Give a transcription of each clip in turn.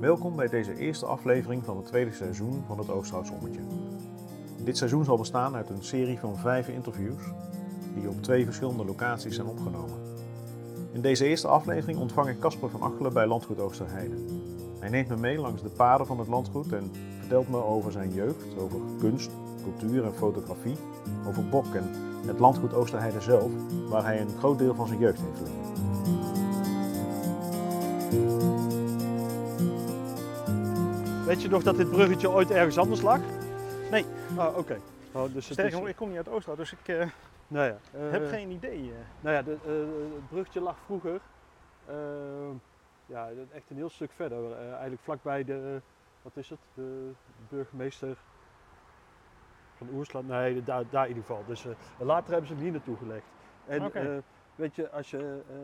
Welkom bij deze eerste aflevering van het tweede seizoen van het Oosterhoutsommetje. Dit seizoen zal bestaan uit een serie van vijf interviews die op twee verschillende locaties zijn opgenomen. In deze eerste aflevering ontvang ik Casper van Achelen bij Landgoed Oosterheide. Hij neemt me mee langs de paden van het landgoed en vertelt me over zijn jeugd, over kunst, cultuur en fotografie, over Bok en het landgoed Oosterheide zelf, waar hij een groot deel van zijn jeugd heeft geleefd. Weet je nog dat dit bruggetje ooit ergens anders lag? Nee. Ah, oké. Oh, dus is- ik kom niet uit Oosterhout, dus ik eh, nou ja, eh, heb geen idee. eh. Nou ja, de, eh, het bruggetje lag vroeger. eh, ja, echt een heel stuk verder. eh, eigenlijk vlakbij de, wat is het? De burgemeester van Oersland. Nee, daar, daar in ieder geval. Dus eh, later hebben ze hem hier naartoe gelegd. En eh, weet je, als je eh,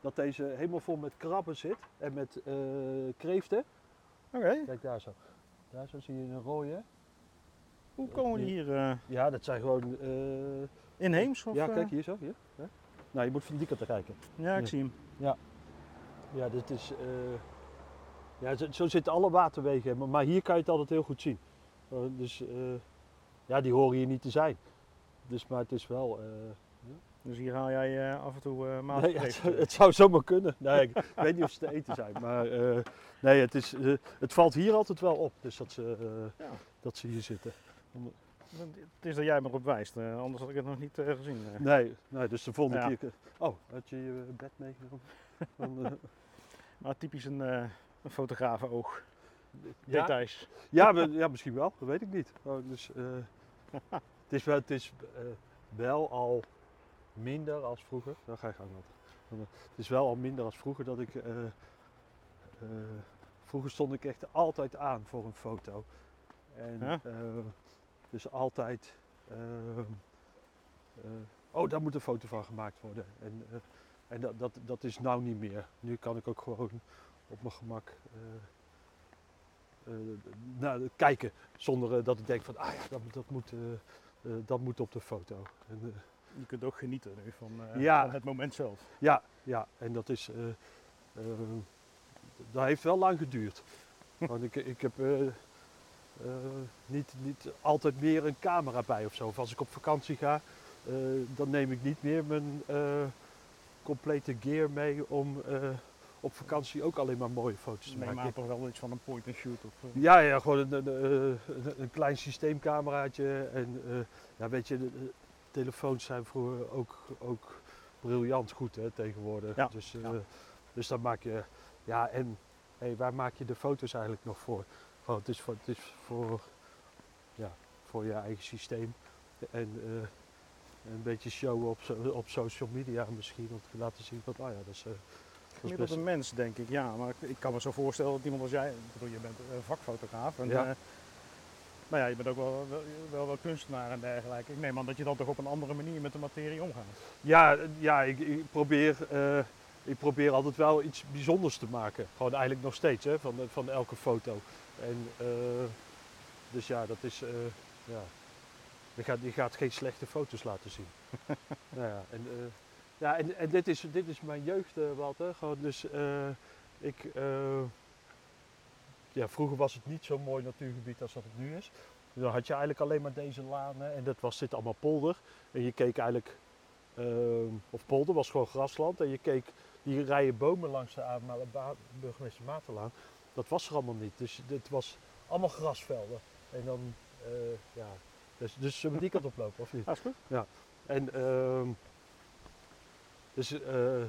dat deze helemaal vol met krabben zit en met eh, kreeften. Oké, Kijk daar zo. Daar zo zie je een rode. hoe komen die hier eh, Ja, dat zijn gewoon. eh, inheems? Of, ja, eh? kijk hier zo. Hier. Ja. Nou, je moet van die kant kijken. Ja, ik Ja. zie hem. Ja, dit is. eh, ja, zo, zo zitten alle waterwegen, maar, maar hier kan je het altijd heel goed zien. Eh, dus eh, ja, die horen hier niet te zijn. Dus, maar het is wel. Dus hier haal jij eh, af en toe nee, maatregelen. het, zou- het zou zomaar kunnen. Nee, ik weet niet of ze te eten zijn, maar eh, nee, het, is, het valt hier altijd wel op. Dus dat ze, Ja. dat ze hier zitten. Het is dat jij me erop wijst, anders had ik het nog niet gezien. Nee, nee, dus de volgende Ja. keer. Oh, had je je bed meegenomen? Maar typisch een, eh een fotografenoog. ja, Details. Ja, ja, misschien wel, dat weet ik niet. Oh, dus, het is, wel, het is wel al minder als vroeger. Dan ga ik gang wat. Het is wel al minder als vroeger dat ik. eh, eh, vroeger stond ik echt altijd aan voor een foto. En, Ja? eh, dus altijd. eh, eh, oh, daar moet een foto van gemaakt worden. En, eh, en dat, dat, dat is nou niet meer. Nu kan ik ook gewoon op mijn gemak. eh, eh, nou, kijken. Zonder eh, dat ik denk van, ah ja, dat, dat, moet, eh, eh, dat moet op de foto. En, eh, Je kunt ook genieten nu van, eh, Ja. van het moment zelf. ja, ja, en dat is, eh, eh, dat heeft wel lang geduurd. Want ik, ik heb niet, niet altijd meer een camera bij of zo. Of als ik op vakantie ga, dan neem ik niet meer mijn complete gear mee om op vakantie ook alleen maar mooie foto's te Neem maken. aan toch wel iets van een point and shoot. Of, Ja, ja, gewoon een, een, een, een klein systeemcameraatje. En ja, weet je, telefoons zijn vroeger ook, ook briljant goed hè, tegenwoordig. Ja, Dus, eh, ja. dus dan maak je, ja, en hey, waar maak je de foto's eigenlijk nog voor? Gewoon, het is voor, het is voor, ja, voor je eigen systeem. En eh, een beetje showen op, op social media misschien, om te laten zien van, oh ja, dat is, eh, dat is Gemiddeld een mens, denk ik, ja. Maar ik, kan me zo voorstellen dat iemand als jij, ik bedoel, je bent een vakfotograaf. En, Ja. Maar ja, je bent ook wel, wel, wel, wel kunstenaar en dergelijke. Ik neem aan dat je dan toch op een andere manier met de materie omgaat. Ja, ja ik, ik, probeer, eh, ik probeer altijd wel iets bijzonders te maken. Gewoon eigenlijk nog steeds, hè, van, van elke foto. En, eh, dus ja, dat is... eh, ja. Je, gaat, je gaat geen slechte foto's laten zien. nou ja, en, ja, en, en dit, is, dit is mijn jeugd, Walter. Gewoon, dus ik... ja, vroeger was het niet zo'n mooi natuurgebied als dat het nu is. Dan had je eigenlijk alleen maar deze lanen en dat was dit allemaal polder. En je keek eigenlijk Ehm, of polder was gewoon grasland. En je keek die rijen bomen langs de burgemeester Materlaan. Dat was er allemaal niet. Dus het was allemaal grasvelden. En dan, eh, ja. Dus, dus zullen we die kant oplopen, of niet? Is goed. En ehm, dus eh,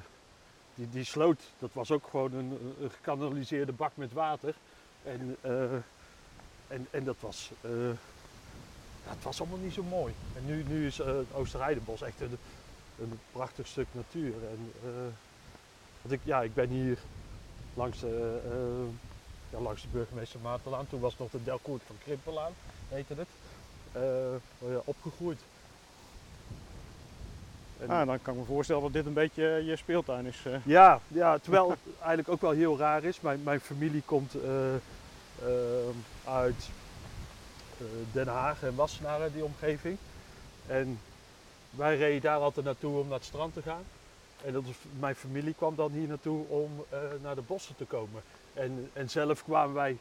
die, die sloot, dat was ook gewoon een, een gekanaliseerde bak met water. En, eh, en, en dat was, eh, ja, het was allemaal niet zo mooi. En nu, nu is eh, het Oosterheidenbos echt een, een prachtig stuk natuur. En, eh, want ik, ja, ik ben hier langs de, eh, ja, langs de burgemeester Materlaan. Toen was het nog de Delcourt van Krimpelaan, heette het. eh, ja, opgegroeid. En- Ah, dan kan ik me voorstellen dat dit een beetje eh, je speeltuin is. eh. ja, ja, terwijl het eigenlijk ook wel heel raar is. Mijn, mijn familie komt eh, uit Den Haag en Wassenaar, die omgeving. En wij reden daar altijd naartoe om naar het strand te gaan. En dat was, mijn familie kwam dan hier naartoe om naar de bossen te komen. En, en zelf kwamen wij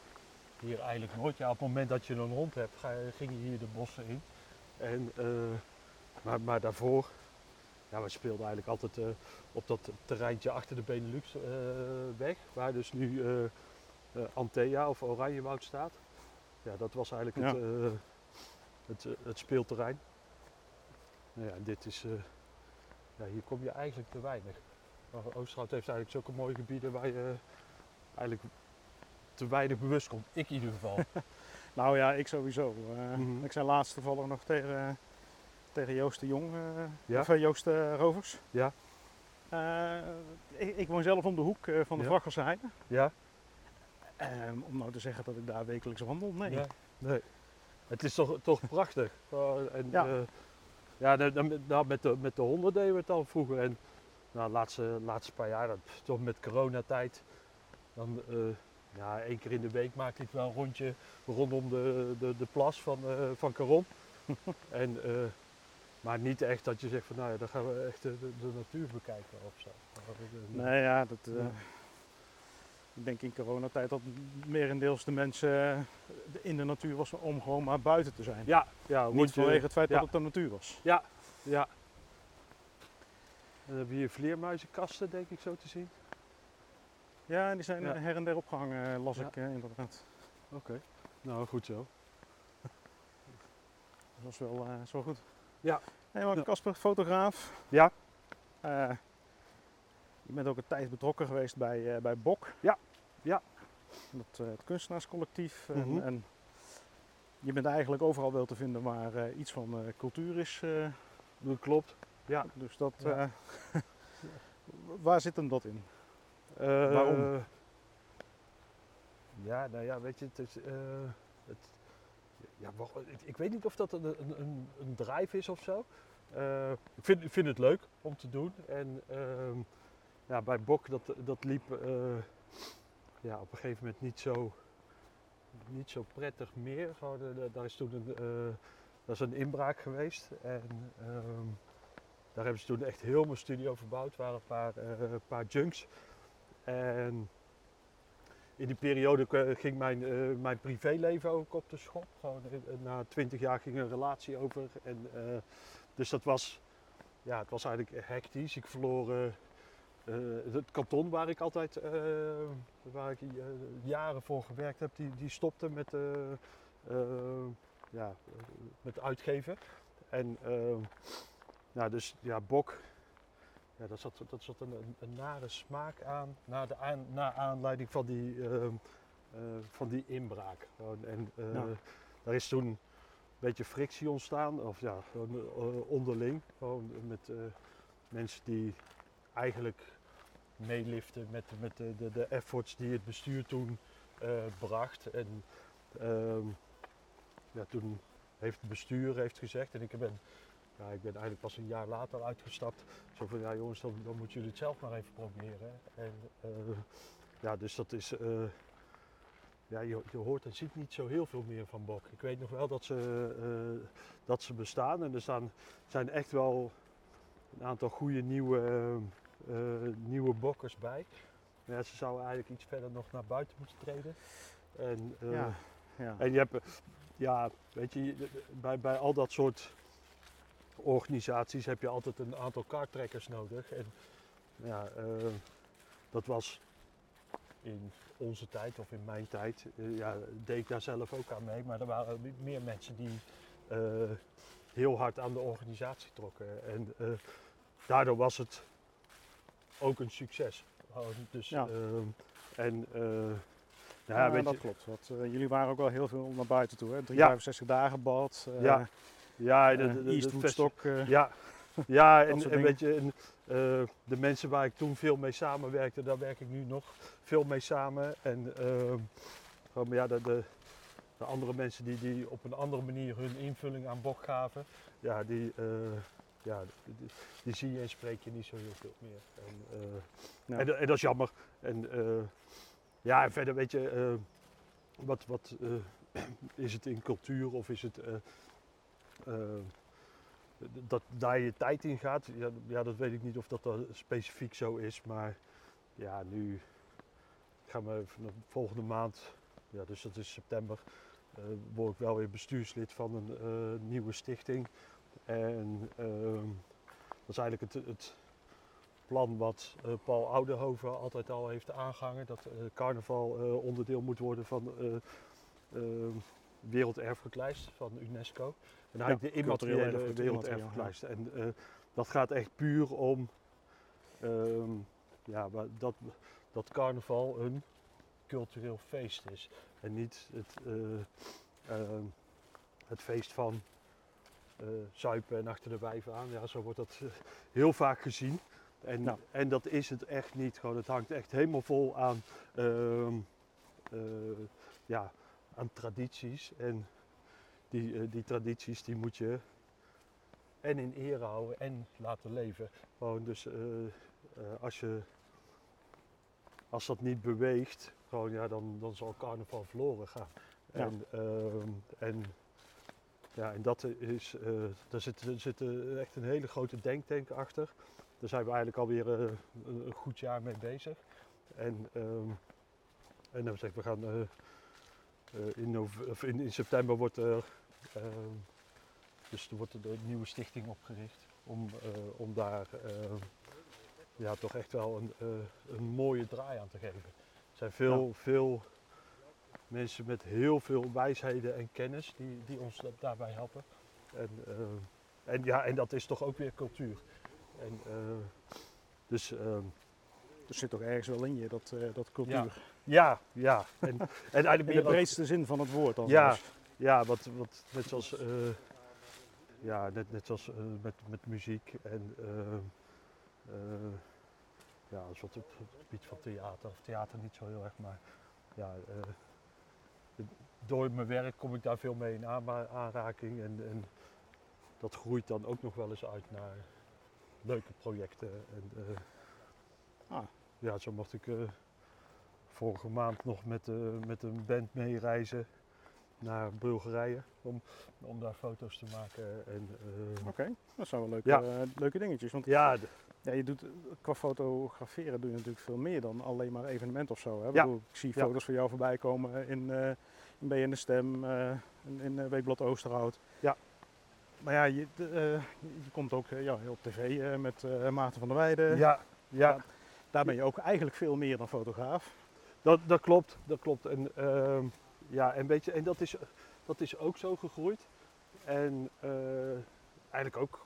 hier eigenlijk nooit. Ja, op het moment dat je een hond hebt, ga, je- ging je hier de bossen in. En, maar, maar daarvoor, ja, we speelden eigenlijk altijd eh, op dat terreintje achter de Benelux eh, weg, waar dus nu eh Antea of Oranjewoud staat. Ja, dat was eigenlijk het, het, het speelterrein. Nou ja, dit is, ja, hier kom je eigenlijk te weinig. Oosterhout heeft eigenlijk zulke mooie gebieden waar je eigenlijk te weinig bewust komt. Ik in ieder geval. Nou ja, ik sowieso. Mhm. Ik zei laatst toevallig nog tegen, tegen Joost de Jong, eh, Ja? of eh, Joost eh, Rovers. Ja. Ik, ik woon zelf om de hoek van de Ja. Heide. ja? Ehm, om nou te zeggen dat ik daar wekelijks wandel, nee. Ja. Nee. Het is toch, toch prachtig. En, Ja. ja, dan- dan- nou, met, de, met de honden deden we het al vroeger. En nou, de laatste, laatste paar jaar, dat, toch met coronatijd, dan ja, één keer in de week maakte ik wel een rondje rondom de, de, de plas van, eh van Caron. en, maar niet echt dat je zegt van nou ja, dan gaan we echt de, natuur bekijken of zo. Eh, Nee, ja, dat, eh, Ja. ik denk in coronatijd dat merendeels de mensen eh, in de natuur was om gewoon maar buiten te zijn. Ja, ja Niet vanwege het feit ja. dat het de natuur was. Ja. En dan hebben we hier vleermuizenkasten, denk ik zo te zien. Ja, en die zijn Ja. eh, her en der opgehangen, las Ja. ik eh, inderdaad. Oké. Nou, goed zo. Dat was wel, eh, is wel goed. Ja. Nee, maar. Casper, fotograaf. Ja. Eh, je bent ook een tijd betrokken geweest bij, eh, bij Bok. Ja. Ja. Dat, eh, het kunstenaarscollectief. Mhm. En, en je bent eigenlijk overal wel te vinden waar iets van cultuur is. Dat klopt. Ja. dus dat, Ja. waar zit hem dat in? Waarom? Ja, nou ja, weet je, het is. het, ja, ik- ik weet niet of dat een, een, een, drive is of zo. Eh, ik, vind, vind het leuk om te doen. En ehm, ja, bij Bok, dat, dat liep eh, ja, op een gegeven moment niet zo, niet zo prettig meer. Gewoon, eh, daar is toen een, een inbraak geweest. En ehm, daar hebben ze toen echt heel mijn studio verbouwd. Er waren een paar, paar junks. En in die periode k- ging mijn, eh, mijn privéleven ook op de schop. Gewoon, eh, na twintig jaar ging een relatie over. En, eh, dus dat was, ja, het was eigenlijk hectisch. Ik verloor eh, eh, het kanton waar ik altijd eh, waar ik, eh, jaren voor gewerkt heb, die, die stopte met, eh, eh, ja, eh, met uitgeven. En eh, nou, dus ja, Bok, ja, dat zat, dat zat een, een, een nare smaak aan, na, de aan, na aanleiding van die, ehm, eh, van die inbraak. Gewoon, en eh, Ja. daar is toen een beetje frictie ontstaan, of ja, eh, onderling. Gewoon met mensen die eigenlijk meeliften met, met de, de, de efforts die het bestuur toen bracht. En ehm, ja, toen heeft het bestuur heeft gezegd, en ik ben, ja, ik ben eigenlijk pas een jaar later uitgestapt. Zo van, ja jongens, dan, dan moeten jullie het zelf maar even proberen. En eh, ja, dus dat is, eh, ja, je, je hoort en ziet niet zo heel veel meer van Bok. Ik weet nog wel dat ze, eh, dat ze bestaan en er staan, zijn echt wel een aantal goede nieuwe, nieuwe bokkers bij. Maar ja, ze zouden eigenlijk iets verder nog naar buiten moeten treden. En, ja. Ja. en je hebt, ja, weet je- bij, bij al dat soort organisaties heb je altijd een aantal kaarttrekkers nodig. En ja, eh, dat was in onze tijd of in mijn tijd, eh, ja, deed ik daar zelf ook aan mee. Maar er waren me- meer mensen die eh, heel hard aan de organisatie trokken. En daardoor was het ook een succes. Gewoon, Dus, Ja. en eh, ja, Ja, weet dat je, klopt. Want, jullie waren ook wel heel veel naar buiten toe. Hè? 365 dagen bad. Ja, ja, eh, de, de, de, eh, Ja, ja en, weet je, en, eh, de mensen waar ik toen veel mee samenwerkte, daar werk ik nu nog veel mee samen. En gewoon, maar ja, de, de, de andere mensen die, die op een andere manier hun invulling aan Bok gaven, ja, die, eh, ja, die, die- die zie je en spreek je niet zo heel veel meer. En, eh, Ja. en, en dat is jammer. En eh, ja, en verder weet je, eh, wat, wat eh, is het in cultuur of is het eh, dat daar je tijd in gaat? Ja, ja, dat weet ik niet of dat specifiek zo is, maar ja, nu ga me van de volgende maand, ja, dus dat is september, eh, word ik wel weer bestuurslid van een eh, nieuwe stichting. En ehm, dat is eigenlijk het, het plan wat Paul Oudehoven altijd al heeft aangehangen. Dat carnaval onderdeel moet worden van de werelderfgoedlijst van UNESCO. En eigenlijk de immateriële erfgoed, werelderfgoedlijst. En eh, dat gaat echt puur om ehm, ja, dat, dat carnaval een cultureel feest is. En niet het, eh, ehm, het feest van eh, zuipen en achter de wijven aan. Ja, zo wordt dat heel vaak gezien. En, Ja. en dat is het echt niet. Gewoon, het hangt echt helemaal vol aan, ehm, eh, ja, aan tradities. En die, eh, die tradities die moet je en in ere houden en laten leven. Gewoon dus eh, eh, als je als dat niet beweegt, gewoon, ja, dan, dan zal carnaval verloren gaan. Ja. En, ehm, en, ja, en dat is, daar zit, er zit echt een hele grote denktank achter. Daar zijn we eigenlijk alweer een, een goed jaar mee bezig. En, ehm, en dan zeg ik, we gaan in, in, in september wordt er, dus er wordt een nieuwe stichting opgericht om, eh, om daar ehm, ja, toch echt wel een, eh, een mooie draai aan te geven. Er zijn veel, veel mensen met heel veel wijsheden en kennis die, die ons da- daarbij helpen. En, eh, en, ja, en dat is toch ook weer cultuur. En, dus ehm, Er zit toch ergens wel in je, dat, dat cultuur. ja, ja. En, en eigenlijk In de breedste zin van het woord dan Ja. Ja, wat, wat net zoals, eh, ja, net, net zoals eh, met, met muziek en eh, ja, wat op het gebied van theater, of theater niet zo heel erg, maar ja, door mijn werk kom ik daar veel mee in aanraking en, en dat groeit dan ook nog wel eens uit naar leuke projecten. En, Ah. Ja, zo mocht ik vorige maand nog met, met een band meereizen naar Bulgarije om, om daar foto's te maken. En, eh, Oké, dat zijn wel leuke, Ja. eh, leuke dingetjes. Want ja, d- ja, je doet, qua fotograferen doe je natuurlijk veel meer dan alleen maar evenement of zo. Hè? Ik Ja. bedoel, ik zie Ja. foto's van jou voorbij komen in, eh in BN de Stem, eh, in, in eh, Weekblad Oosterhout. Ja. Maar ja, je, de, eh, je komt ook eh, ja, op tv eh, met eh, Maarten van der Weijden. ja, ja, Daar ben je ook eigenlijk veel meer dan fotograaf. dat, dat klopt. Dat klopt. En, ehm, ja, en, weet je, en dat, is, dat is ook zo gegroeid. En eh, eigenlijk ook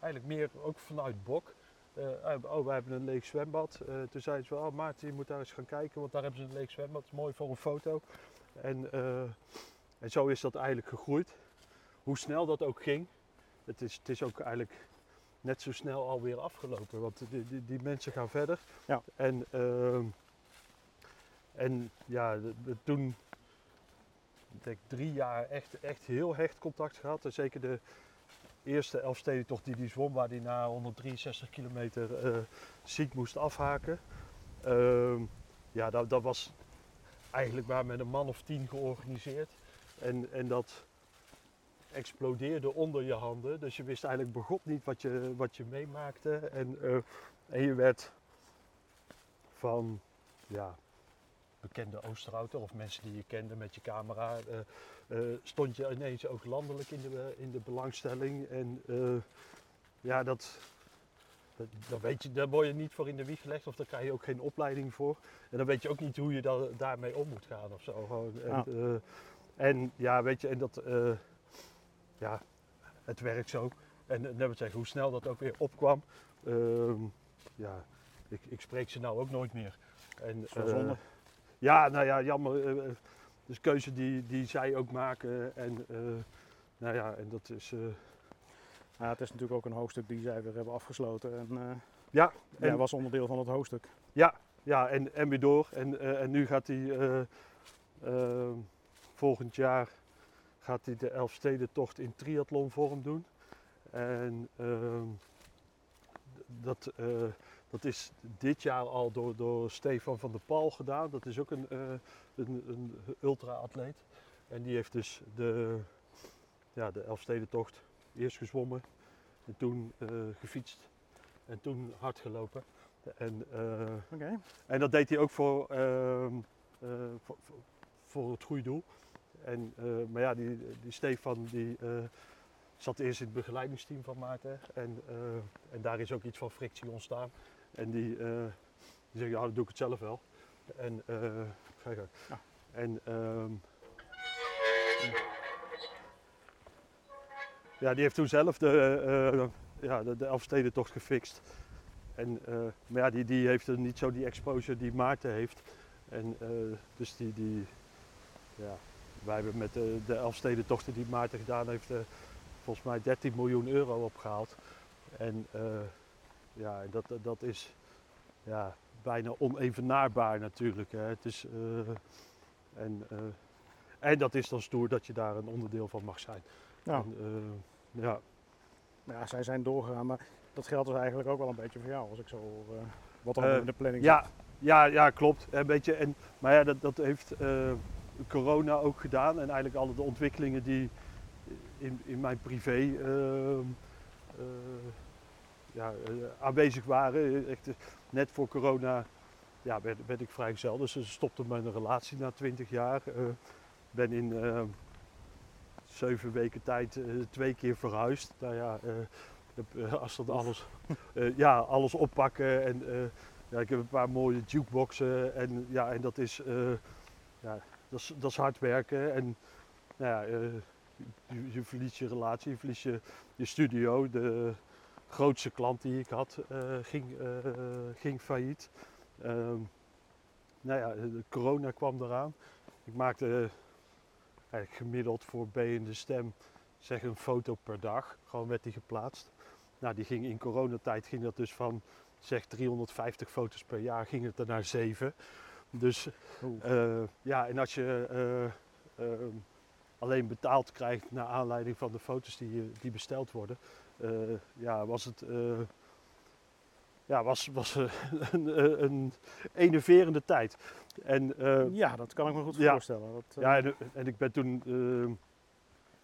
eigenlijk meer ook vanuit Bok. Eh, oh, we hebben een leeg zwembad. Eh, toen zeiden ze wel, oh, Maarten, je moet daar eens gaan kijken, want daar hebben ze een leeg zwembad. Dat is mooi voor een foto. En, en zo is dat eigenlijk gegroeid. Hoe snel dat ook ging. Het is, het is ook eigenlijk net zo snel alweer afgelopen. Want die, die, die mensen gaan verder. Ja. En, ehm, en ja, toen denk drie jaar echt, echt heel hecht contact gehad. En zeker de eerste Elfstedentocht die die zwom, waar die na 163 kilometer eh, ziek moest afhaken. Ehm, ja, dat, dat was eigenlijk maar met een man of tien georganiseerd. En, en dat explodeerde onder je handen. Dus je wist eigenlijk begot niet wat je, wat je meemaakte. En, eh, en je werd van ja, bekende Oosterhouter of mensen die je kende met je camera, eh, eh, stond je ineens ook landelijk in de, in de belangstelling. En eh, ja, dat, dat, weet je, daar word je niet voor in de wieg gelegd of daar krijg je ook geen opleiding voor. En dan weet je ook niet hoe je daar, daarmee om moet gaan of zo. Gewoon. En, Ja. eh, en ja, weet je, en dat, eh, ja, het werkt zo. En net wat zeggen, hoe snel dat ook weer opkwam. ehm, ja, ik, ik spreek ze nou ook nooit meer. En, is wel eh, zonde. Ja, nou ja, jammer. eh, eh, dus keuze die, die zij ook maken. En, eh, nou ja, en dat is. Ja, het is natuurlijk ook een hoofdstuk die zij weer hebben afgesloten. En, ja, en, was onderdeel van het hoofdstuk. ja en, en weer door. En, en nu gaat hij volgend jaar gaat hij de Elfstedentocht in triathlonvorm doen. En ehm, dat, eh, dat is dit jaar al door, door Stefan van der Paal gedaan. Dat is ook een, eh, een, een ultra-atleet. En die heeft dus de, ja, de Elfstedentocht eerst gezwommen en toen eh, gefietst en toen hard gelopen. En, eh, Oké. en dat deed hij ook voor, ehm, eh, voor, voor- voor het goede doel. En, maar ja, die, die Stefan die, zat eerst in het begeleidingsteam van Maarten. En, en daar is ook iets van frictie ontstaan. En die, eh, die zegt, ja, dan doe ik het zelf wel. En, eh, ga je gang. Ja. en ehm, ja, die heeft toen zelf de, eh, ja, de, de Elfstedentocht gefixt. En, maar ja, die, die heeft er niet zo die exposure die Maarten heeft. En dus die, die, ja, wij hebben met de, de Elfstedentochten die Maarten gedaan heeft, volgens mij 13 miljoen euro opgehaald. En ja, dat, dat is ja, bijna onevenaarbaar natuurlijk. Hè. Het is, eh, en, eh, en dat is dan stoer dat je daar een onderdeel van mag zijn. Nou, En, eh, ja. ja, zij zijn doorgegaan, maar dat geldt dus eigenlijk ook wel een beetje voor jou, als ik zo hoor. eh, wat er Eh, in de planning Ja, ja, ja, klopt. Een beetje. En, maar ja, dat, dat heeft eh, corona ook gedaan. En eigenlijk alle de ontwikkelingen die in, in mijn privé eh, ja, eh, aanwezig waren. Echt, eh, net voor corona ja, werd, werd ik vrijgezel. Dus ze stopte mijn relatie na 20 jaar. Eh, ben in zeven weken tijd twee keer verhuisd. Nou ja, als dat alles, ja, alles oppakken en ja, ik heb een paar mooie jukeboxen en, ja, en dat is, ja, dat is, dat is hard werken. En nou ja, je, je verliest je relatie, je verliest je, je studio. De grootste klant die ik had eh, ging, eh, ging failliet. Ehm, nou ja, de corona kwam eraan. Ik maakte eigenlijk gemiddeld voor B in de stem zeg een foto per dag. Gewoon werd die geplaatst. Nou, die ging in coronatijd ging dat dus van zeg 350 foto's per jaar ging het er naar 7. Dus eh, ja, en als je eh, ehm, alleen betaald krijgt naar aanleiding van de foto's die, die besteld worden, ja, was het eh, ja, was, was eh, een, een, enerverende tijd. En, eh, ja, dat kan ik me goed ja. voorstellen. Dat, eh, ja, en, en ik ben toen eh,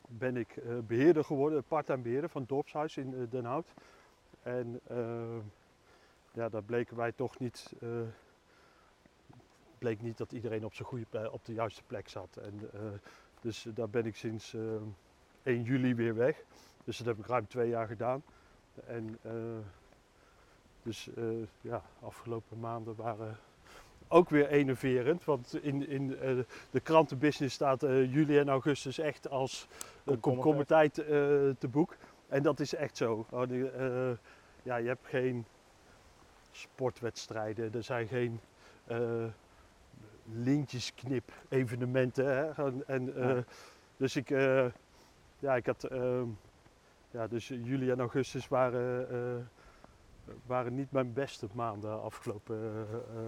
ben ik eh, beheerder geworden, part-time beheerder van het dorpshuis in eh, Den Hout. En eh, ja, daar bleken wij toch niet, eh, bleek niet dat iedereen op, zijn goede op de juiste plek zat. En, eh, dus daar ben ik sinds eh, 1 juli weer weg. Dus dat heb ik ruim twee jaar gedaan. En eh, dus eh, ja, afgelopen maanden waren ook weer enerverend. Want in, in eh, de krantenbusiness staat juli en augustus echt als een komkommertijd te boek. En dat is echt zo. Oh, die, ja, je hebt geen sportwedstrijden, er zijn geen lintjesknip evenementen. Hè? En, Ja. Dus ik, ja, ik had, ehm, ja, dus juli en augustus waren, eh, waren niet mijn beste maanden afgelopen. eh, eh,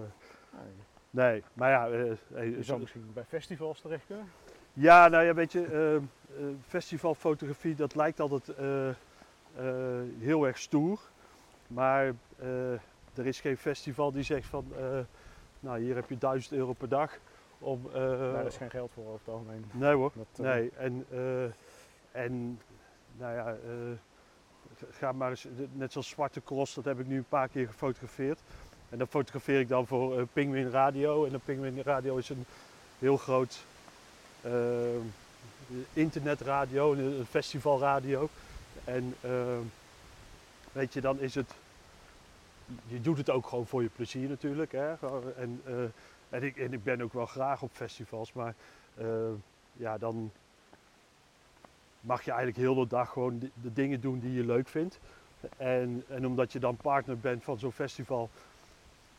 nee. nee, maar ja, hey, Je zo- zou misschien bij festivals terecht kunnen. ja, nou ja, weet je, festivalfotografie dat lijkt altijd heel erg stoer. Maar er is geen festival die zegt van, nou hier heb je 1000 euro per dag om... Daar is geen geld voor over het algemeen. Nee hoor, Dat, nee. En, en nou ja, eh, ga maar eens, net zoals Zwarte Cross, dat heb ik nu een paar keer gefotografeerd. En dat fotografeer ik dan voor eh, Penguin Radio. En de Penguin Radio is een heel groot eh, internetradio, een festivalradio. En weet je, dan is het, je doet het ook gewoon voor je plezier natuurlijk. Hè? En, en, ik, en ik ben ook wel graag op festivals, maar ja, dan mag je eigenlijk heel de dag gewoon de, de dingen doen die je leuk vindt. En, en omdat je dan partner bent van zo'n festival,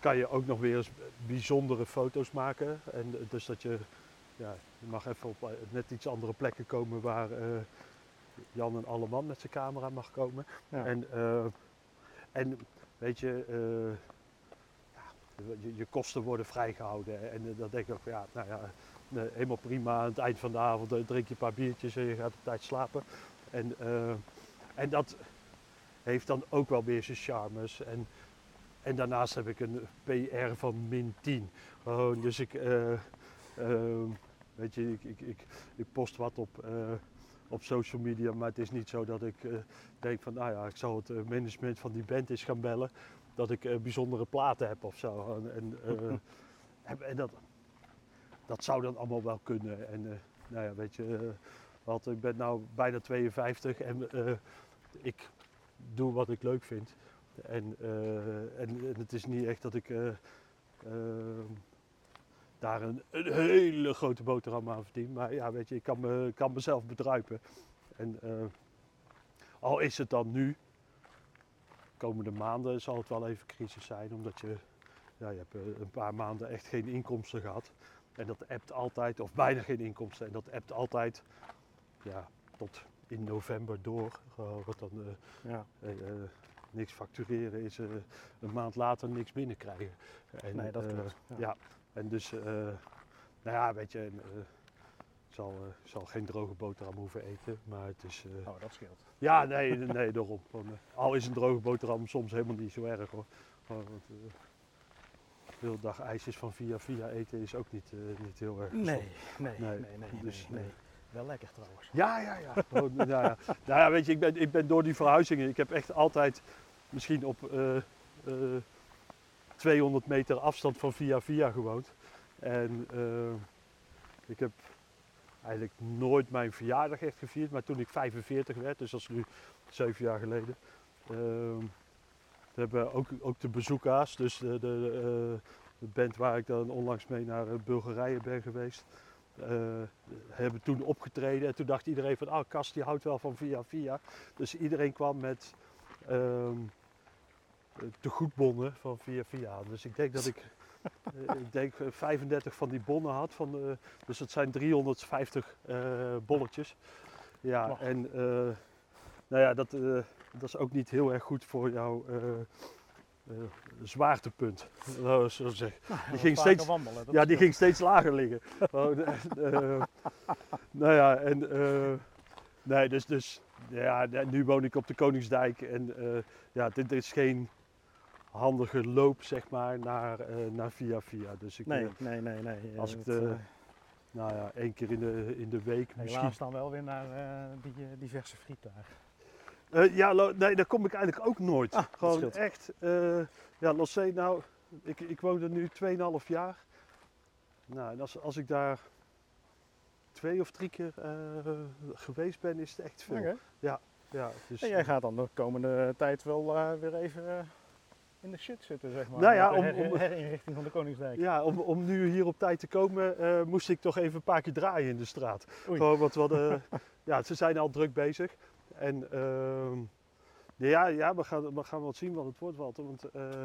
kan je ook nog weer eens bijzondere foto's maken. En eh, dus dat je, ja, je mag even op eh, net iets andere plekken komen waar eh, Jan en Alleman met zijn camera mag komen. Ja. En, eh, en weet je, eh, ja, je, je kosten worden vrijgehouden. En dan denk ik ook, ja, nou ja, helemaal prima. Aan het eind van de avond eh, drink je een paar biertjes en je gaat op tijd slapen. En, eh, en dat heeft dan ook wel weer zijn charmes. En, en daarnaast heb ik een PR van min 10. Gewoon, dus ik, eh, ehm, weet je, ik, ik, ik, ik post wat op, op social media, maar het is niet zo dat ik denk van, nou ja, ik zal het management van die band eens gaan bellen. dat ik bijzondere platen heb of zo. En, en dat, dat zou dan allemaal wel kunnen. En eh, nou ja, weet je, eh, want ik ben nou bijna 52 en eh, ik doe wat ik leuk vind. En, en, en het is niet echt dat ik daar een, hele grote boterham aan verdien. Maar ja, weet je, ik kan, me, kan mezelf bedruipen. En al is het dan nu, komende maanden zal het wel even crisis zijn. Omdat je, ja, je hebt een paar maanden echt geen inkomsten gehad. En dat appt altijd, of bijna geen inkomsten. En dat appt altijd ja, tot in november door. Wat dan eh, Ja. eh, eh, niks factureren is een maand later niks binnenkrijgen. En, Nee, dat klopt. Ja. ja, en dus, nou ja, weet je, en, ik zal, zal geen droge boterham hoeven eten, maar het is, Oh, dat scheelt. ja, nee, nee, daarom. Al is een droge boterham soms helemaal niet zo erg hoor. Want, eh, de hele dag ijsjes van via via eten is ook niet, eh, niet heel erg gezond. Nee, nee, Nee, nee, nee, dus, nee, nee. eh, Wel lekker trouwens. Ja, ja, ja. Gewoon, nou, ja. nou ja, weet je, ik ben, ik ben door die verhuizingen, ik heb echt altijd misschien op eh, eh, 200 meter afstand van Via Via gewoond. En eh, ik heb eigenlijk nooit mijn verjaardag echt gevierd, maar toen ik 45 werd, dus dat is nu 7 jaar geleden, ehm, hebben we ook, ook de bezoekers, dus de, de, eh, de band waar ik dan onlangs mee naar eh, Bulgarije ben geweest, eh, hebben toen opgetreden. En toen dacht iedereen van, ah, Kast die houdt wel van Via Via. Dus iedereen kwam met ehm de goedbonnen van Via Via. Dus ik denk dat ik, ik denk eh, 35 van die bonnen had. Van, dus dat zijn 350 eh, bolletjes. Ja, Mag. en nou ja, dat, dat is ook niet heel erg goed voor jouw eh, eh, zwaartepunt. we zo zeggen. Die ging steeds- wandelen. Ja, die ging steeds lager liggen. Gewoon, eh, nou ja, en nee, dus, dus ja, nu woon ik op de Koningsdijk en ja, dit is geen handige loop, zeg maar, naar, naar Via Via. Dus ik, Nee, nee, nee, nee. Als ik de- nou ja, één keer in de, in de week misschien. Helaas dan wel weer naar die diverse frietdagen. Eh, ja, nee, daar kom ik eigenlijk ook nooit. Ah, Gewoon echt, eh ja, Lossé, nou, ik, ik woon er nu 2,5 jaar. Nou, en als, als ik daar twee of drie keer eh, geweest ben, is het echt veel. Oké. Ja, dus, En jij gaat dan de komende tijd wel weer even in de shit zitten, zeg maar. Nou ja, om- om- herinrichting van de Koningsdijk. ja, om, om nu hier op tijd te komen, moest ik toch even een paar keer draaien in de straat. Oei. Gewoon, want we hadden, ja, ze zijn al druk bezig. En ehm, ja, ja we, gaan, we gaan wel zien wat het wordt, Walter. Want eh,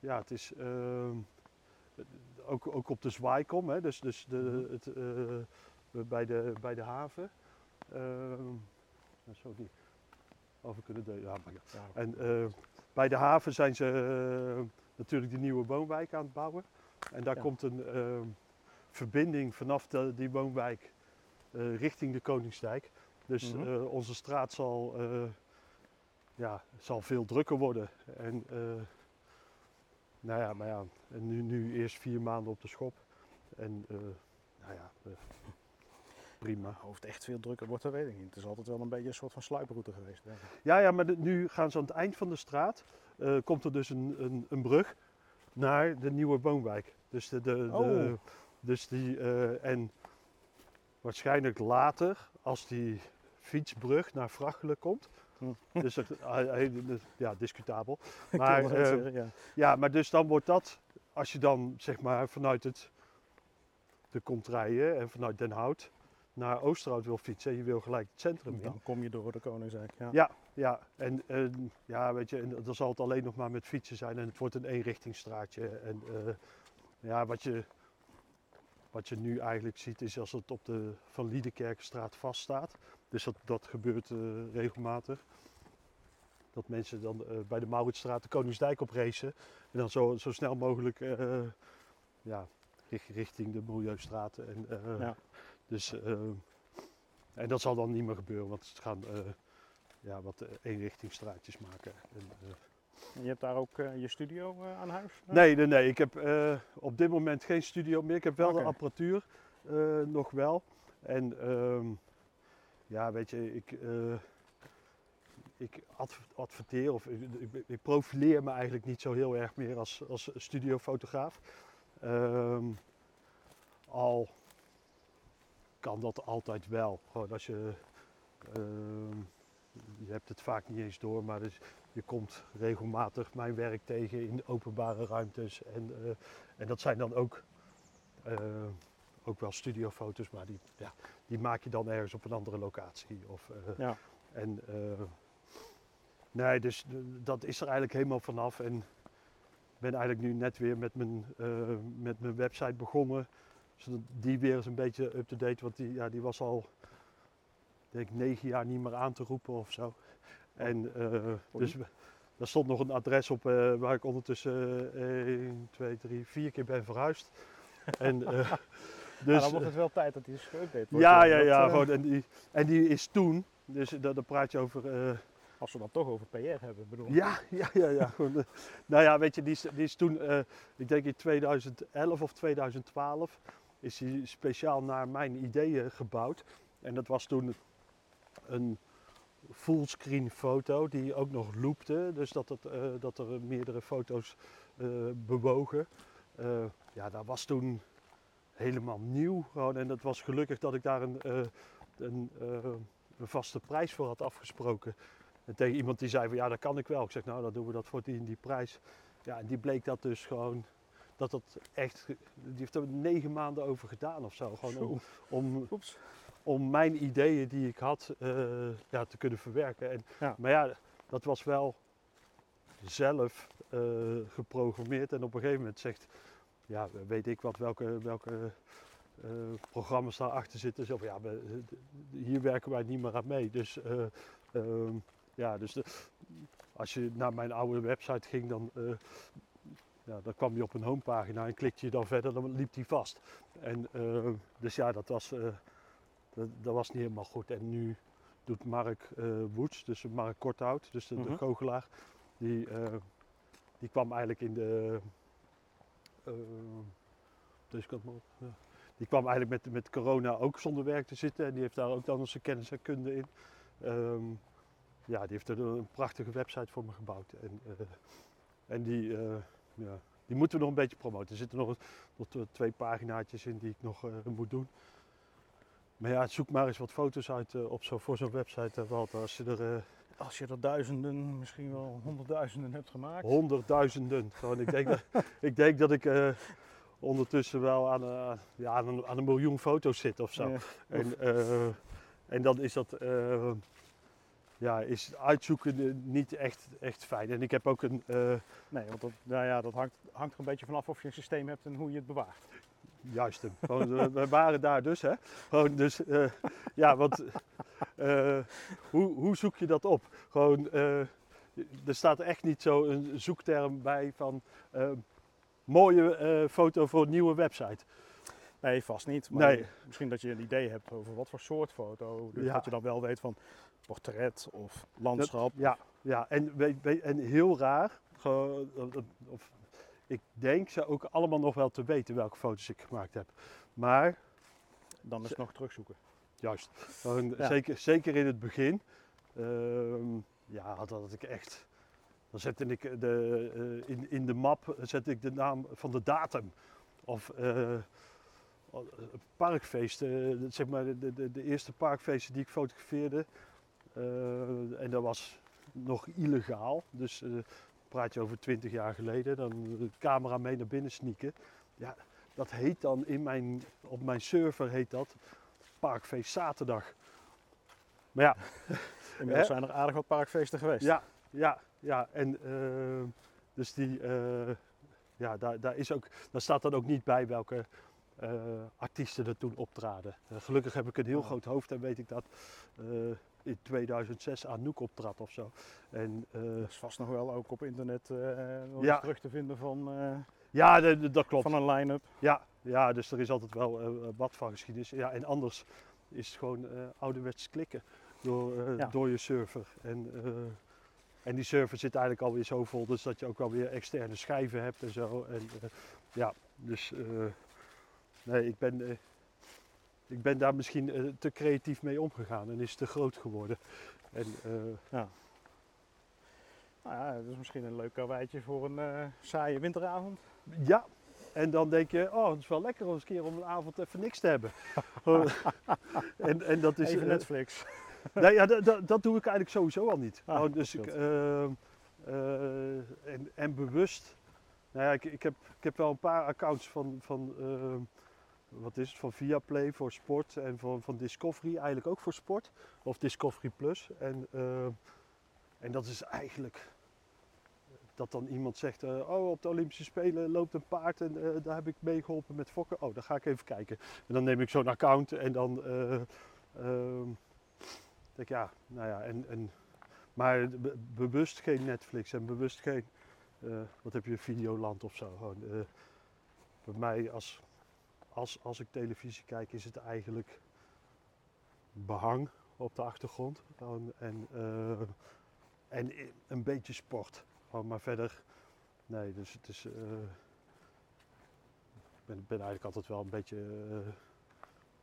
ja, het is ehm, ook, ook op de zwaaikom, hè, dus, dus de, het, eh, bij, de, bij de haven. Ehm nou, zo die over kunnen delen. Ja, ja. En eh, bij de haven zijn ze natuurlijk die nieuwe woonwijk aan het bouwen. En daar Ja. komt een verbinding vanaf de, die woonwijk richting de Koningsdijk. Dus Mhm. eh, onze straat zal, eh, ja, zal veel drukker worden. En, eh, nou ja, maar ja, en nu, nu eerst vier maanden op de schop. En nou ja, prima. Of het echt veel drukker wordt, dat weet ik niet. Het is altijd wel een beetje een soort van sluiproute geweest. Ja, ja, maar de- nu gaan ze aan het eind van de straat, komt er dus een, een, een brug naar de nieuwe woonwijk. Dus, de, de, de- Oh. dus die, en waarschijnlijk later, als die fietsbrug naar Vrachtelen komt, Hm. dus het, eh, eh, ja, discutabel. Maar, eh, zeggen, ja. Ja, maar dus dan wordt dat, als je dan zeg maar vanuit het, de komt rijden en vanuit Den Hout naar Oosterhout wil fietsen en je wil gelijk het centrum in. Dan kom je door de Koningsdijk. Ja. Ja, ja. En, en ja, weet je, en dan zal het alleen nog maar met fietsen zijn en het wordt een eenrichtingsstraatje. En ja, wat je, wat je nu eigenlijk ziet is als het op de Van vaststaat. Dus dat, dat gebeurt eh, regelmatig. Dat mensen dan eh, bij de Mauritsstraat de Koningsdijk op racen. En dan zo, zo snel mogelijk eh, ja, richt- richting de Milieustraten. En, Ja. Dus, en dat zal dan niet meer gebeuren, want ze gaan ja, wat eenrichtingsstraatjes maken. En, En je hebt daar ook eh, je studio eh, aan huis? eh? nee, nee, nee, ik heb op dit moment geen studio meer. Ik heb wel de apparatuur, nog wel. En ehm, ja, weet je, ik, ik adv- adverteer of ik, ik, ik profileer me eigenlijk niet zo heel erg meer als, als studiofotograaf. Ehm, al kan dat altijd wel. Gewoon als je, ehm, je hebt het vaak niet eens door, maar dus je komt regelmatig mijn werk tegen in de openbare ruimtes. En, eh, en dat zijn dan ook, eh, ook wel studiofoto's, maar die, ja, die maak je dan ergens op een andere locatie. Of, eh, Ja. En nee, dus dat is er eigenlijk helemaal vanaf. En ik ben eigenlijk nu net weer met mijn, met mijn website begonnen. Zodat die weer eens een beetje up-to-date, want die, ja, die was al denk ik negen jaar niet meer aan te roepen of zo. En eh, dus daar stond nog een adres op eh, waar ik ondertussen eh 1, 2, 3, 4 keer ben verhuisd. en, eh, Dus, dan wordt het wel tijd dat die eens geüpdate wordt. ja, ja, dat, ja. gewoon, en, die, en die is toen, dus da- dan praat je over. Als we dan toch over PR hebben, bedoel ja, ja, ja. ja eh, nou ja, weet je, die is, die is toen, ik denk in 2011 of 2012, is die speciaal naar mijn ideeën gebouwd. En dat was toen een fullscreen foto die ook nog loopte. Dus dat, het, eh, dat er meerdere foto's eh, bewogen. Eh, ja, dat was toen helemaal nieuw. Gewoon. En dat was gelukkig dat ik daar een, een, een vaste prijs voor had afgesproken. En tegen iemand die zei van ja, dat kan ik wel. Ik zeg nou, dan doen we dat voor die en die prijs. Ja, en die bleek dat dus gewoon, dat dat echt, die heeft er negen maanden over gedaan of zo. Gewoon om, om, Oeps. Om mijn ideeën die ik had eh, ja, te kunnen verwerken. En, Ja. Maar ja, dat was wel zelf eh, geprogrammeerd. En op een gegeven moment zegt, ja, weet ik wat, welke, welke eh, programma's daarachter zitten. Zo ja, we- hier werken wij niet meer aan mee. Dus, eh, ehm, ja, dus de- als je naar mijn oude website ging, dan, ja, dan kwam je op een homepagina en klikte je dan verder, dan liep die vast. En, dus ja, dat was, dat, dat was niet helemaal goed. En nu doet Mark eh Woets, dus Mark Korthout, dus de, de Mhm. goochelaar, die, eh, die kwam eigenlijk in de. eh, deze kant maar op, ja. Die kwam eigenlijk met, met corona ook zonder werk te zitten en die heeft daar ook dan zijn kennis en kunde in. Ehm, ja, die heeft er een prachtige website voor me gebouwd. En, en die, ja, die moeten we nog een beetje promoten. Er zitten nog, nog twee paginaatjes in die ik nog moet doen. Maar ja, zoek maar eens wat foto's uit eh, op zo, voor zo'n website, eh, Walter. Als je er eh, Als je er duizenden, misschien wel honderdduizenden hebt gemaakt. honderdduizenden, gewoon, ik, denk dat, ik denk dat ik ondertussen wel aan, eh, ja, aan, een, aan een miljoen foto's zit of zo. Ja. En, en dan is dat, ja, is uitzoeken niet echt, echt fijn. En ik heb ook een, Nee, want dat, nou ja, dat hangt, hangt er een beetje vanaf of je een systeem hebt en hoe je het bewaart. Juist hem, gewoon, we, waren daar dus, hè. Gewoon dus, eh, ja, want eh, hoe, hoe zoek je dat op? Gewoon, eh, er staat echt niet zo een zoekterm bij van eh, mooie foto voor een nieuwe website. Nee, vast niet. Maar Nee. misschien dat je een idee hebt over wat voor soort foto. Dus Ja. dat je dan wel weet van portret of landschap. Ja, ja en, en heel raar. Of, ik denk ze ook allemaal nog wel te weten welke foto's ik gemaakt heb. Maar, Dan is het nog terugzoeken. juist, Ja. zeker, zeker in het begin, ehm, ja, had, had ik echt. Dan zette ik de, eh, in, in de map zette ik de naam van de datum. Of eh, parkfeesten, zeg maar de, de, de eerste parkfeesten die ik fotografeerde. eh, en dat was nog illegaal. Dus eh, praat je over 20 jaar geleden. Dan de camera mee naar binnen sneaken. Ja, dat heet dan in mijn, op mijn server heet dat Parkfeest Zaterdag. Maar ja, Inmiddels zijn er aardig wat parkfeesten geweest. ja, ja, ja. En eh, dus die, eh, ja, daar, daar, is ook, daar staat dan ook niet bij welke eh, artiesten er toen optraden. Gelukkig heb ik een heel Oh. groot hoofd en weet ik dat in 2006 Anouk optrad of zo. En, eh, Dat is vast nog wel ook op internet eh, nog Ja. eens terug te vinden van, eh, ja, dat klopt. van een line-up. Ja, ja, dus er is altijd wel wat van geschiedenis. Ja, en anders is het gewoon ouderwets klikken door, Ja. door je server. En, en die server zit eigenlijk alweer zo vol, dus dat je ook wel weer externe schijven hebt en zo. En, ja, dus nee, ik ben, ik ben daar misschien eh, te creatief mee omgegaan en is te groot geworden. En, eh, Ja. Nou ja, dat is misschien een leuk karweitje voor een eh, saaie winteravond. Ja, en dan denk je, oh, het is wel lekker om eens een keer om een avond even niks te hebben. en, en dat is. Even Netflix. Nee, ja, dat, doe ik eigenlijk sowieso al niet. Ah, Gewoon, dus ik, en, en bewust. Nou ja, ik, ik, heb, ik heb wel een paar accounts van, van wat is het, van Viaplay voor sport en van, van Discovery eigenlijk ook voor sport. Of Discovery Plus. En, ehm, en dat is eigenlijk dat dan iemand zegt, eh, oh op de Olympische Spelen loopt een paard en eh, daar heb ik mee geholpen met fokken. Oh, dan ga ik even kijken. En dan neem ik zo'n account en dan eh, ehm, denk ik, ja, nou ja, en, en, maar be- bewust geen Netflix en bewust geen, eh, wat heb je, Videoland of zo. Gewoon, eh, bij mij, als, als, als ik televisie kijk, is het eigenlijk behang op de achtergrond. En, eh, en i- een beetje sport. Gewoon, maar verder, nee, dus het is, eh, ik ben, eigenlijk altijd wel een beetje eh,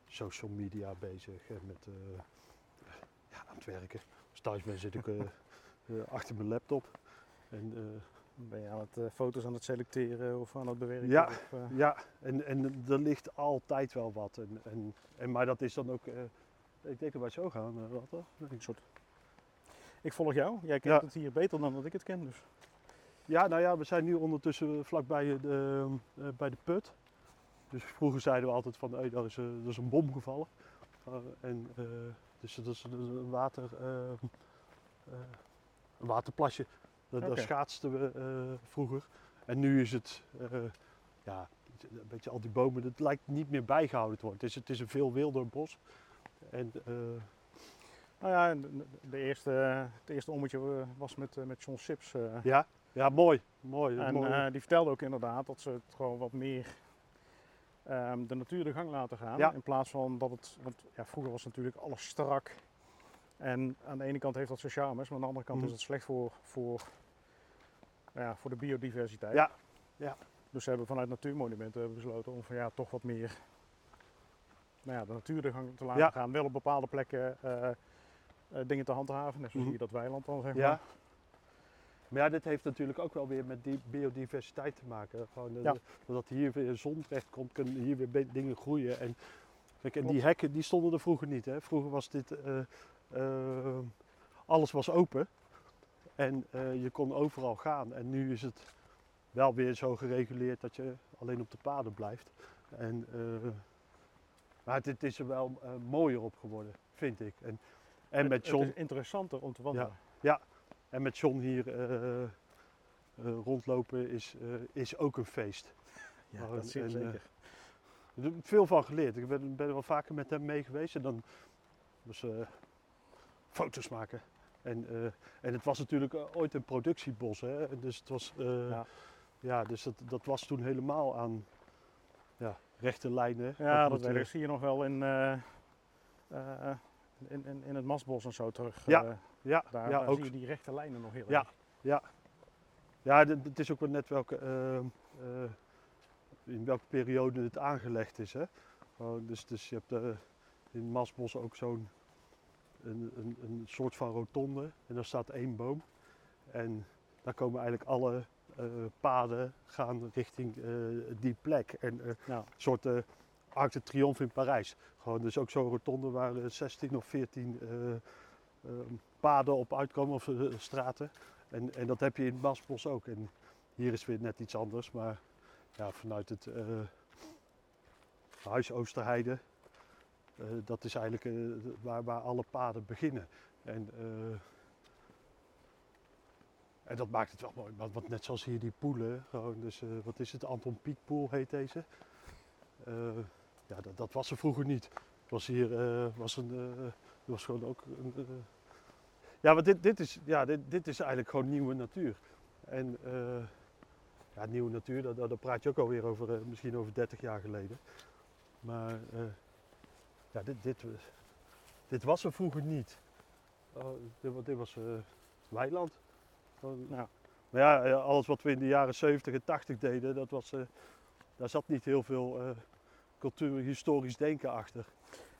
social media bezig en met, ja, aan het werken. Als ben zit ik achter mijn laptop. En, Ben je aan het eh, foto's aan het selecteren of aan het bewerken? Ja. Of, eh, Ja, en, en er ligt altijd wel wat. En, en, en, maar dat is dan ook. eh, ik denk dat wij zo gaan, Walter. een soort... Ik volg jou. Jij kent Ja. het hier beter dan dat ik het ken. Dus. Ja, nou ja, we zijn nu ondertussen vlakbij de, bij de put. Dus vroeger zeiden we altijd van, hey, daar, is, er is een bom gevallen. En, dus dat is een, water, een waterplasje. Daar, Okay. schaatsten we uh, vroeger. En nu is het, uh, ja, een beetje al die bomen, het lijkt niet meer bijgehouden te worden. Het is, het is een veel wilder bos. En, uh, nou ja, de, eerste, het eerste ommetje was met, met John Sips. Ja, ja, mooi. mooi, en mooi. Uh, die vertelde ook inderdaad dat ze het gewoon wat meer um, de natuur de gang laten gaan. Ja. In plaats van dat het, want ja, vroeger was natuurlijk alles strak. En aan de ene kant heeft dat zijn charmes, maar aan de andere kant Mhm. is het slecht voor, voor, ja, voor de biodiversiteit. Ja, ja. Dus ze hebben vanuit Natuurmonumenten besloten om van ja, toch wat meer nou ja, de natuur te laten Ja. gaan. Wel op bepaalde plekken uh, uh, dingen te handhaven, net zoals Mhm. hier dat weiland dan zeg Ja. maar. Maar ja, dit heeft natuurlijk ook wel weer met die biodiversiteit te maken. Gewoon, eh, Ja. Doordat hier weer zon terecht komt, kunnen hier weer dingen groeien. En, kijk, en die hekken die stonden er vroeger niet. Hè? Vroeger was dit, eh, eh, alles was open. En eh, je kon overal gaan. En nu is het wel weer zo gereguleerd dat je alleen op de paden blijft. En, eh, maar het, het is er wel eh, mooier op geworden, vind ik. En, en Het- met het John, is interessanter om te wandelen. en met John hier eh, eh, rondlopen is, eh, is ook een feest. Ja, dat zeer en, zeker. Ik heb er veel van geleerd. Ik ben, ben er wel vaker met hem mee geweest en dan was eh, foto's maken. En, eh, en het was natuurlijk eh, ooit een productiebos, hè? Dus het was, eh, ja. Ja. dus dat, dat was toen helemaal aan ja, rechte lijnen. Ja, dat zie je nog wel in, in, in, in het Masbos en zo terug. Ja, Ja, daar ja daar ook. zie je die rechte lijnen nog heel Ja. erg. Ja, dit- het is ook wel net welke, in welke periode het aangelegd is. Hè? Gewoon, dus, dus je hebt in Masbos ook zo'n een, een, een soort van rotonde en daar staat één boom. En daar komen eigenlijk alle eh, paden gaan richting eh, die plek. En eh, Ja. een soort Arc de Triomphe in Parijs. Gewoon dus ook zo'n rotonde waar eh, 16 of 14 eh, eh, paden op uitkomen of straten. En, en dat heb je in het ook. En hier is weer net iets anders, maar ja, vanuit het huis Oosterheide, dat is eigenlijk eh, waar, waar alle paden beginnen. En, eh, en dat maakt het wel mooi, want, net zoals hier die poelen, gewoon dus, eh, wat is het, Anton Pieckpoel heet deze. Eh, ja, dat, dat was er vroeger niet. Was hier, eh, was een, eh, was gewoon ook een, eh, ja, want dit, dit, is, ja dit, dit is eigenlijk gewoon nieuwe natuur. En eh, ja, nieuwe natuur, daar, praat je ook alweer over, eh, misschien over 30 jaar geleden. Maar eh, ja, dit, dit, dit was er vroeger niet. Oh, dit, wa- dit was eh, weiland. Gewoon- Ja. Maar ja, eh, alles wat we in de jaren 70 en 80 deden, dat was, eh, daar zat niet heel veel cultuur, historisch denken achter.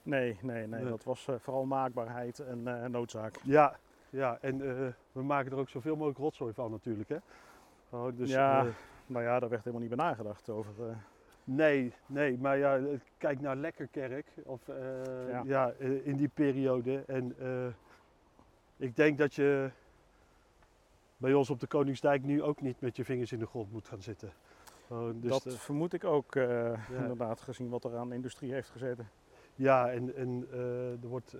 Nee, nee, nee. Dat was vooral maakbaarheid en noodzaak. Ja, ja, en we maken er ook zoveel mogelijk rotzooi van natuurlijk. Hè? Oh, dus, Ja. Nou ja, daar werd helemaal niet bij nagedacht over. Nee, nee, maar ja, kijk naar Lekkerkerk of, eh, Ja. ja. eh, in die periode. En eh, ik denk dat je bij ons op de Koningsdijk nu ook niet met je vingers in de grond moet gaan zitten. Oh, dus dat de- vermoed ik ook, Ja. inderdaad, gezien wat er aan industrie heeft gezeten. Ja, en, en er wordt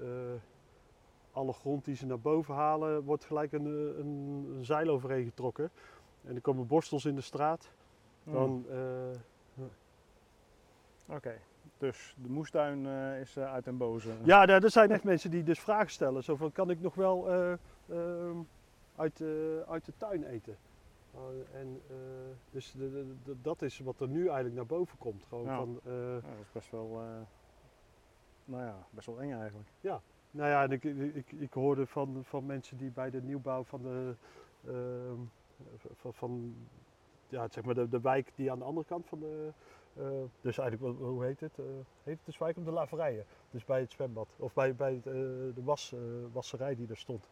alle grond die ze naar boven halen, wordt gelijk een, een, een zeil overheen getrokken. En er komen borstels in de straat. Dan, eh, Oké, dus de moestuin eh, is eh, uit den boze. ja, er, zijn echt mensen die dus vragen stellen. Zo van, kan ik nog wel eh, ehm, uit, uit de tuin eten? En, dus de, de- de- dat is wat er nu eigenlijk naar boven komt. Gewoon Ja. van, eh, Ja, dat is best wel, nou ja, best wel eng eigenlijk. Nou ja, en ik, ik, ik hoorde van, van mensen die bij de nieuwbouw van de, ehm, van, van ja, zeg maar de, de wijk die aan de andere kant van de, dus eigenlijk, hoe heet het? Eh, heet het dus wijk om de laverijen, dus bij het zwembad, of bij, bij het, eh, de was, eh, wasserij die er stond.